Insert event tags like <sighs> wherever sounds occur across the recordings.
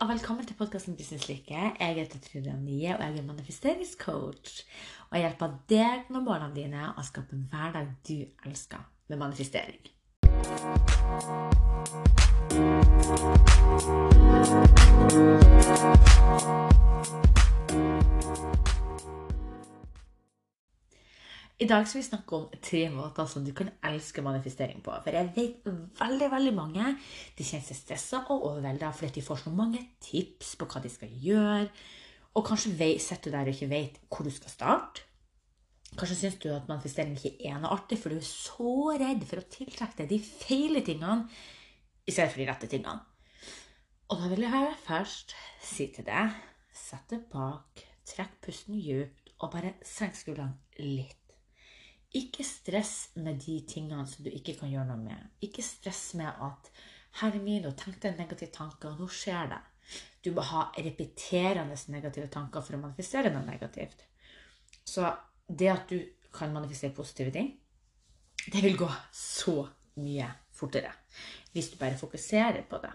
og velkommen til podkasten Businesslykke. Jeg heter Trude Anie, og jeg er manifesteringscoach. Og jeg hjelper deg med målene dine og skape en hverdag du elsker med manifestering. I dag skal vi snakke om tre måter som du kan elske manifestering på. For jeg vet veldig veldig mange de kjenner seg stressa og overvelda fordi de får så mange tips på hva de skal gjøre. Og kanskje sitter du der og ikke vet hvor du skal starte. Kanskje syns du at manifestering ikke er noe artig, for du er så redd for å tiltrekke deg de feile tingene i stedet for de rette tingene. Og da vil jeg først si til deg sett deg bak, trekk pusten djupt og bare senk skuldrene litt. Ikke stress med de tingene som du ikke kan gjøre noe med. Ikke stress med at 'Herre min, nå tenkte jeg en negativ tanke, og nå skjer det'. Du må ha repeterende negative tanker for å manifestere noe negativt. Så det at du kan manifestere positive ting, det vil gå så mye fortere hvis du bare fokuserer på det.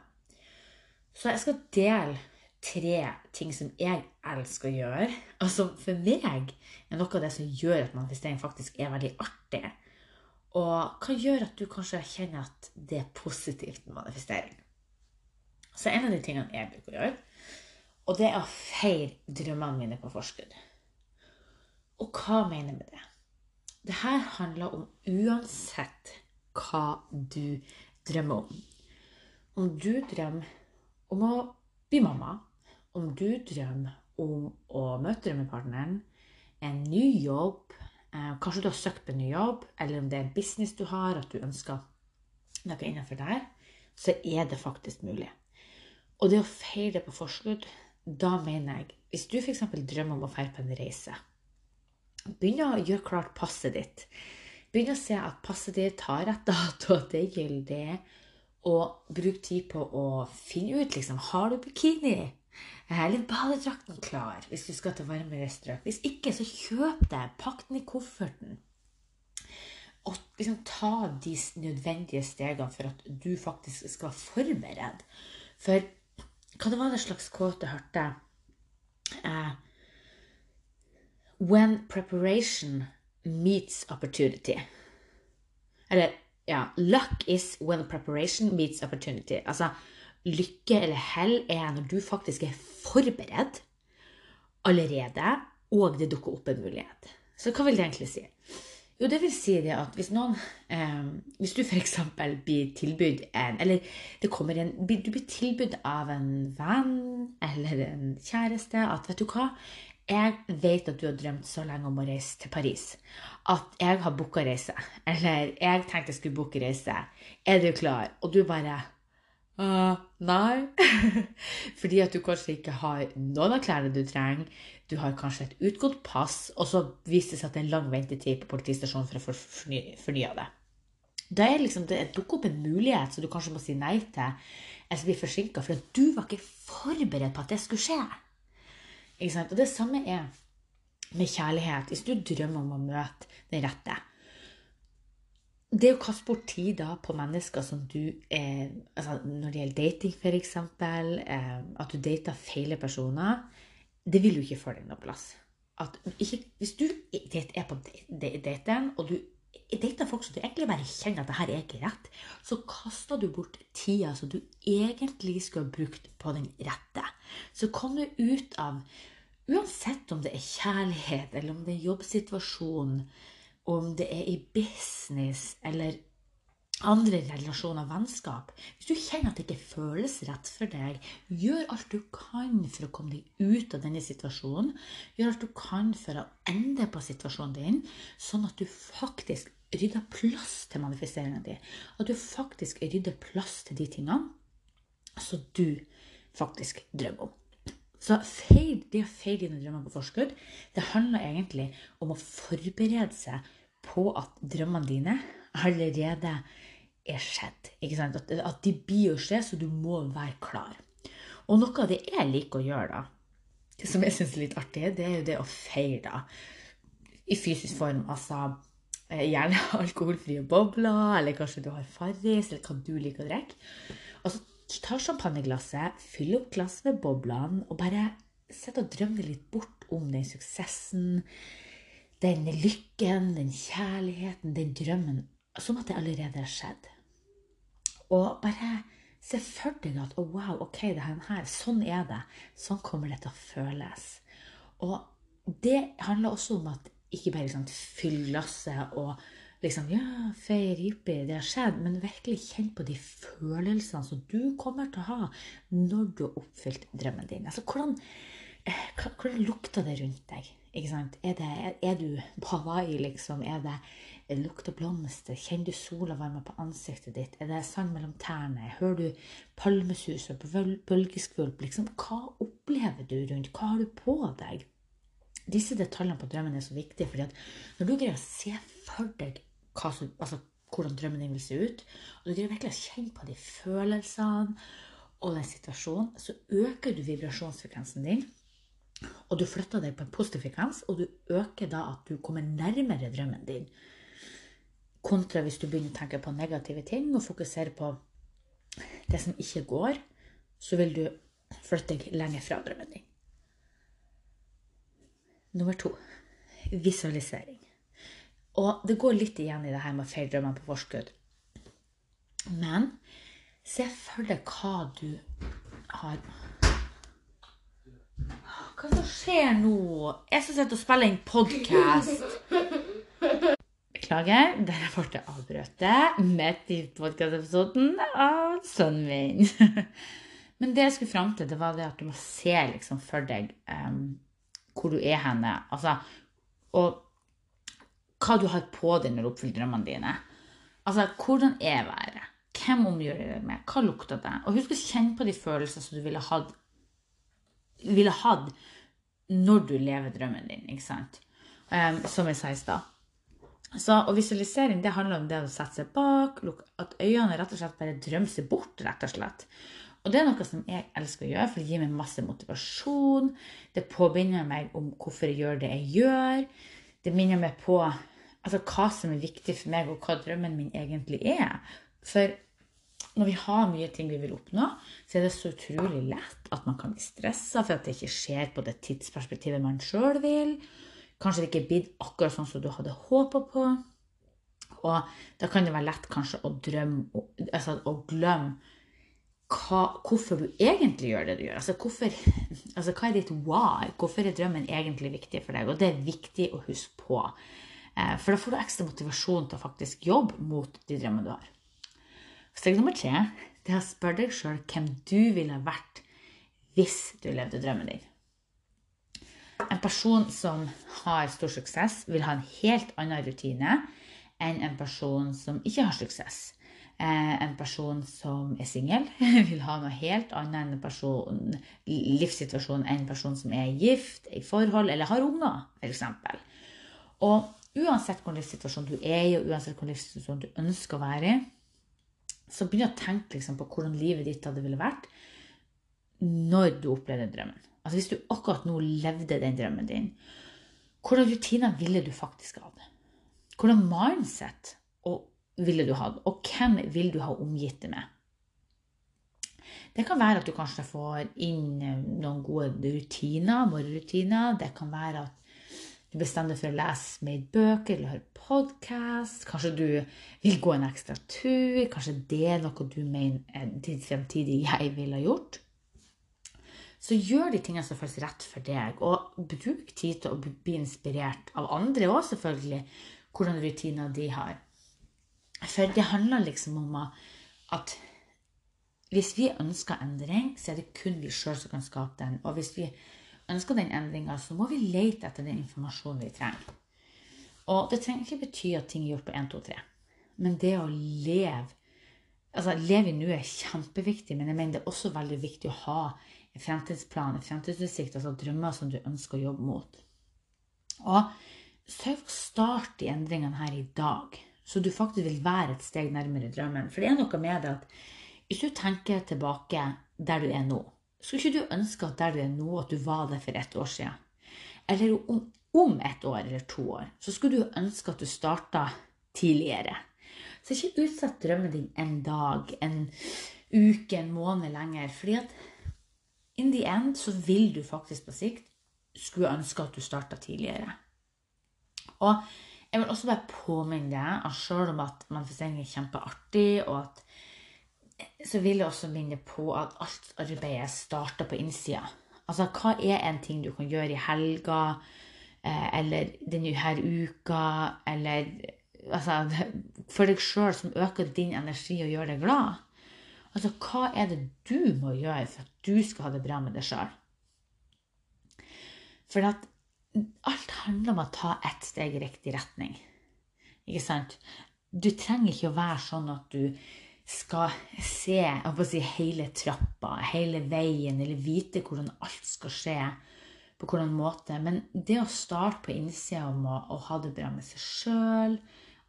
Så jeg skal dele tre ting som jeg elsker å gjøre, altså for meg er noe av det som gjør at manifestering faktisk er veldig artig. Og hva gjør at du kanskje kjenner at det er positivt med manifestering? Så en av de tingene jeg bruker å gjøre, og det er å feire drømmene mine på forskudd. Og hva mener jeg med det? Det her handler om uansett hva du drømmer om. Om du drømmer om å bli mamma, om du drømmer om å møte drømmepartneren, en ny jobb, eh, kanskje du har søkt på en ny jobb, eller om det er en business du har, at du ønsker noe innenfor der, så er det faktisk mulig. Og det å feire på forskudd, da mener jeg Hvis du f.eks. drømmer om å feire på en reise, begynn å gjøre klart passet ditt. Begynn å se at passet ditt har rett dato, at det er gyldig, og bruk tid på å finne ut liksom, har du bikini. Eller badedrakten klar hvis du skal til varmere strøk. Hvis ikke, så kjøp det. Pakk den i kofferten. Og liksom ta de nødvendige stegene for at du faktisk skal være forberedt. For hva det var det slags kåte hørte? Uh, When preparation meets opportunity. Eller ja, luck is when preparation meets opportunity. Altså, lykke eller hell er når du faktisk er forberedt allerede, og det dukker opp en mulighet. Så hva vil det egentlig si? Jo, det vil si det at hvis noen eh, Hvis du f.eks. blir tilbudt en Eller det kommer en Du blir tilbudt av en venn eller en kjæreste at Vet du hva? Jeg vet at du har drømt så lenge om å reise til Paris at jeg har booka reise. Eller jeg tenkte jeg skulle booke reise. Er du klar? Og du bare Uh, nei. <laughs> Fordi at du kanskje ikke har noen av klærne du trenger. Du har kanskje et utgått pass, og så viser det seg at det er en lang ventetid på politistasjonen for å få fornya det. Da er liksom, det dukker opp en mulighet som du kanskje må si nei til, eller blir forsinka, for at du var ikke forberedt på at det skulle skje. Ikke sant? Og det samme er med kjærlighet. Hvis du drømmer om å møte den rette, det å kaste bort tid da på mennesker som du eh, altså Når det gjelder dating, f.eks., eh, at du dater feile personer, det vil jo ikke føre deg noe plass. Ikke, hvis du er på daten, og du dater folk som du egentlig bare kjenner at det her er ikke rett, så kaster du bort tida som du egentlig skulle ha brukt på den rette. Så kom du ut av Uansett om det er kjærlighet, eller om det er jobbsituasjon, om det er i business eller andre relasjoner, vennskap Hvis du kjenner at det ikke føles rett for deg, gjør alt du kan for å komme deg ut av denne situasjonen. Gjør alt du kan for å endre på situasjonen din, sånn at du faktisk rydder plass til manifesteringen din. At du faktisk rydder plass til de tingene som du faktisk drømmer om. Så feil, det å feile dine drømmer på forskudd, det handler egentlig om å forberede seg på at drømmene dine allerede er skjedd. At, at, de blir å skje, så du må være klar. Og noe av det jeg liker å gjøre, da, som jeg syns er litt artig, det er jo det å feire i fysisk form. Altså eh, gjerne <laughs> alkoholfrie bobler, eller kanskje du har Farris, eller hva du liker å drikke. Og så ta champagneglasset, fyll opp glasset med boblene, og bare sitte og drømme litt bort om den suksessen, den lykken, den kjærligheten, den drømmen, som at det allerede har skjedd. Og bare se for deg at oh, wow, ok, det her, sånn er det. Sånn kommer det til å føles. Og det handler også om at ikke bare liksom, fyll glasset og liksom Ja, feir, jippi, det har skjedd. Men virkelig kjenn på de følelsene som du kommer til å ha når du har oppfylt drømmen din. Altså, hvordan, eh, hvordan lukter det rundt deg? Ikke sant? Er, det, er, du på Hawaii, liksom? Er det er lukter blomster? Kjenner du sola varme på ansiktet ditt? Er det sand mellom tærne? Hører du palmesus og bølgeskvulp? Liksom, hva opplever du rundt? Hva har du på deg? Disse detaljene på drømmen er så viktige, fordi at når du greier å se for deg som, altså, hvordan drømmen din vil se ut, og du greier virkelig å kjenne på de følelsene og den situasjonen, så øker du vibrasjonsfrekvensen din. Og du flytter deg på en positiv frekvens, og du øker da at du kommer nærmere drømmen din. Kontra hvis du begynner å tenke på negative ting og fokusere på det som ikke går, så vil du flytte deg lenger fra drømmen din. Nummer to visualisering. Og det går litt igjen i det her med feil drømmer på forskudd. Men se for deg hva du har Hva som skjer nå? Jeg som sitter og spiller inn podkast. Beklager, der ble jeg avbrutt midt i podkastepisoden av sønnen min. Men det jeg skulle fram til, det var det at du må se liksom for deg um, hvor du er henne. Altså, og hva du har på deg når du oppfyller drømmene dine. Altså, hvordan er været? Hvem omgjør du deg med? Hva lukter det? Og husk å kjenne på de følelsene som du ville hatt, ville hatt når du lever drømmen din. ikke sant? Um, som jeg sa i stad. Så, og visualisering det handler om det å sette seg bak, at øynene rett og slett bare drømmer seg bort. rett og slett. Og det er noe som jeg elsker å gjøre, for det gir meg masse motivasjon. Det påbinder meg om hvorfor jeg gjør det jeg gjør. Det minner meg på altså, hva som er viktig for meg, og hva drømmen min egentlig er. For når vi har mye ting vi vil oppnå, så er det så utrolig lett at man kan bli stressa for at det ikke skjer på det tidsperspektivet man sjøl vil. Kanskje det ikke er blitt akkurat sånn som du hadde håpa på. Og da kan det være lett kanskje å drømme altså å glemme hva, hvorfor du egentlig gjør det du gjør. Altså, hvorfor, altså, hva er ditt why? Hvorfor er drømmen egentlig viktig for deg? Og det er viktig å huske på. Eh, for da får du ekstra motivasjon til å faktisk jobbe mot de drømmene du har. Steg nummer tre det er å spørre deg sjøl hvem du ville vært hvis du levde drømmen din. En person som har stor suksess, vil ha en helt annen rutine enn en person som ikke har suksess. Eh, en person som er singel, <laughs> vil ha noe helt annet enn en person, livssituasjon enn en person som er gift, i forhold eller har unger, f.eks. Og uansett hvilken livssituasjon du er i, og uansett hvilken livssituasjon du ønsker å være i, så begynn å tenke liksom, på hvordan livet ditt hadde ville vært når du opplevde drømmen. Altså Hvis du akkurat nå levde den drømmen din, hvordan rutiner ville du faktisk hatt? Hvordan mindset ville du hatt? Og hvem vil du ha omgitt det med? Det kan være at du kanskje får inn eh, noen gode rutiner, morgenrutiner. Det kan være at du bestemmer deg for å lese mer bøker eller høre podkast. Kanskje du vil gå en ekstra tur. Kanskje det er noe du mener ditt fremtidige jeg ville ha gjort. Så gjør de tingene som føles rett for deg, og bruk tid til å bli inspirert av andre òg, selvfølgelig, hvordan rutiner de har. For det handler liksom om at hvis vi ønsker endring, så er det kun vi sjøl som kan skape den. Og hvis vi ønsker den endringa, så må vi lete etter den informasjonen vi trenger. Og det trenger ikke bety at ting er gjort på 1, 2, 3. Men det å leve altså Leve i nuet er kjempeviktig, men jeg mener det er også veldig viktig å ha en fremtidsplan, en fremtidsutsikt, altså drømmer som du ønsker å jobbe mot. Og sørg for å starte de endringene her i dag, så du faktisk vil være et steg nærmere drømmen. For det er noe med det at hvis du tenker tilbake der du er nå, skulle ikke du ønske at der du er nå, at du var der for ett år siden? Eller om, om ett år eller to år, så skulle du ønske at du starta tidligere. Så ikke utsett drømmen din en dag, en uke, en måned lenger. Fordi at in the end så vil du faktisk på sikt skulle ønske at du starta tidligere. Og jeg vil også bare påminne deg selv om at manifestering er kjempeartig, og at så vil jeg også minne på at alt arbeidet starter på innsida. Altså, hva er en ting du kan gjøre i helga, eh, eller denne uka, eller altså, <laughs> for deg sjøl, som øker din energi og gjør deg glad? Altså, hva er det du må gjøre for at du skal ha det bra med deg sjøl? For at alt handler om å ta ett steg i riktig retning. Ikke sant? Du trenger ikke å være sånn at du skal se si, hele trappa, hele veien, eller vite hvordan alt skal skje, på hvordan måte. Men det å starte på innsida om å, å, ha det bra med seg sjøl,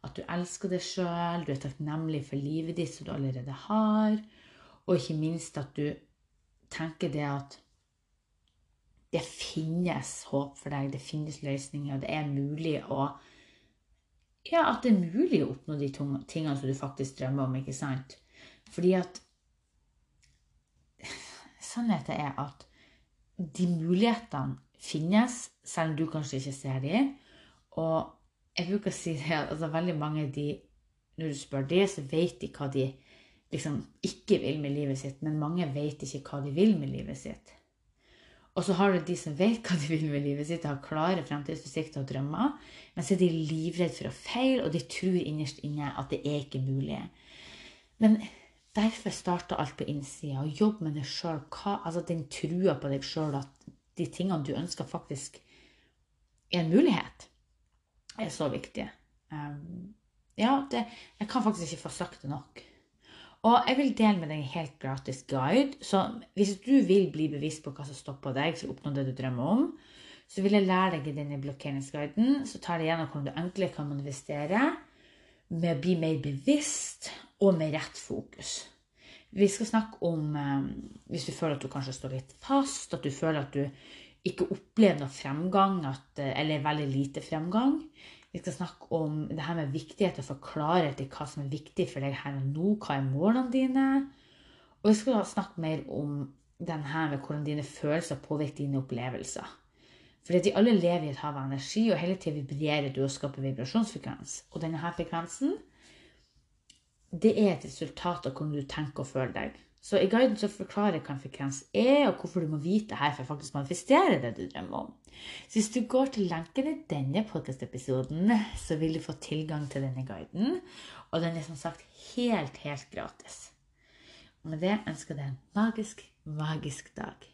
at du elsker deg sjøl, du er takknemlig for livet ditt som du allerede har, og ikke minst at du tenker det at det finnes håp for deg, det finnes løsninger, og det er mulig å ja, at det er mulig å oppnå de tingene som du faktisk drømmer om. ikke sant? Fordi at <sighs> Sannheten er at de mulighetene finnes, selv om du kanskje ikke ser dem. Og jeg bruker å si det at altså, veldig mange de, når du spør dem, så vet de hva de liksom ikke vil med livet sitt, men mange vet ikke hva de vil med livet sitt. Og så har du de som vet hva de vil med livet sitt, har klare fremtidsutsikter og drømmer. Men så er de livredde for å feile, og de tror innerst inne at det er ikke mulig. Men derfor starter alt på innsida. Og jobb med deg sjøl. Altså den trua på deg sjøl at de tingene du ønsker, faktisk er en mulighet, er så viktig. Um, ja, det, jeg kan faktisk ikke få sagt det nok. Og jeg vil dele med deg en helt gratis guide. Så hvis du vil bli bevisst på hva som stopper deg for å oppnå det du drømmer om, så vil jeg lære deg i denne blokkeringsguiden. Så tar jeg gjennom hvordan du enklere kan manifestere med å bli mer bevisst og med rett fokus. Vi skal snakke om eh, hvis du føler at du kanskje står litt fast, at du føler at du ikke opplever noe fremgang, at, eh, eller veldig lite fremgang. Vi skal snakke om det her med viktighet for klarhet i hva som er viktig for deg her og nå. Hva er målene dine? Og vi skal snakke mer om den her med hvordan dine følelser påvirker dine opplevelser. Fordi de alle lever i et hav av energi, og hele tida vibrerer du og skaper vibrasjonsfrekvens. Og denne her frekvensen det er et resultat av hvordan du tenker og føler deg. Så i guiden så forklarer jeg hva en er, og hvorfor du må vite her for faktisk manifestere det du drømmer om. Så hvis du går til lenken i denne podkast-episoden, så vil du få tilgang til denne guiden. Og den er som sagt helt, helt gratis. Og med det ønsker jeg deg en magisk, magisk dag.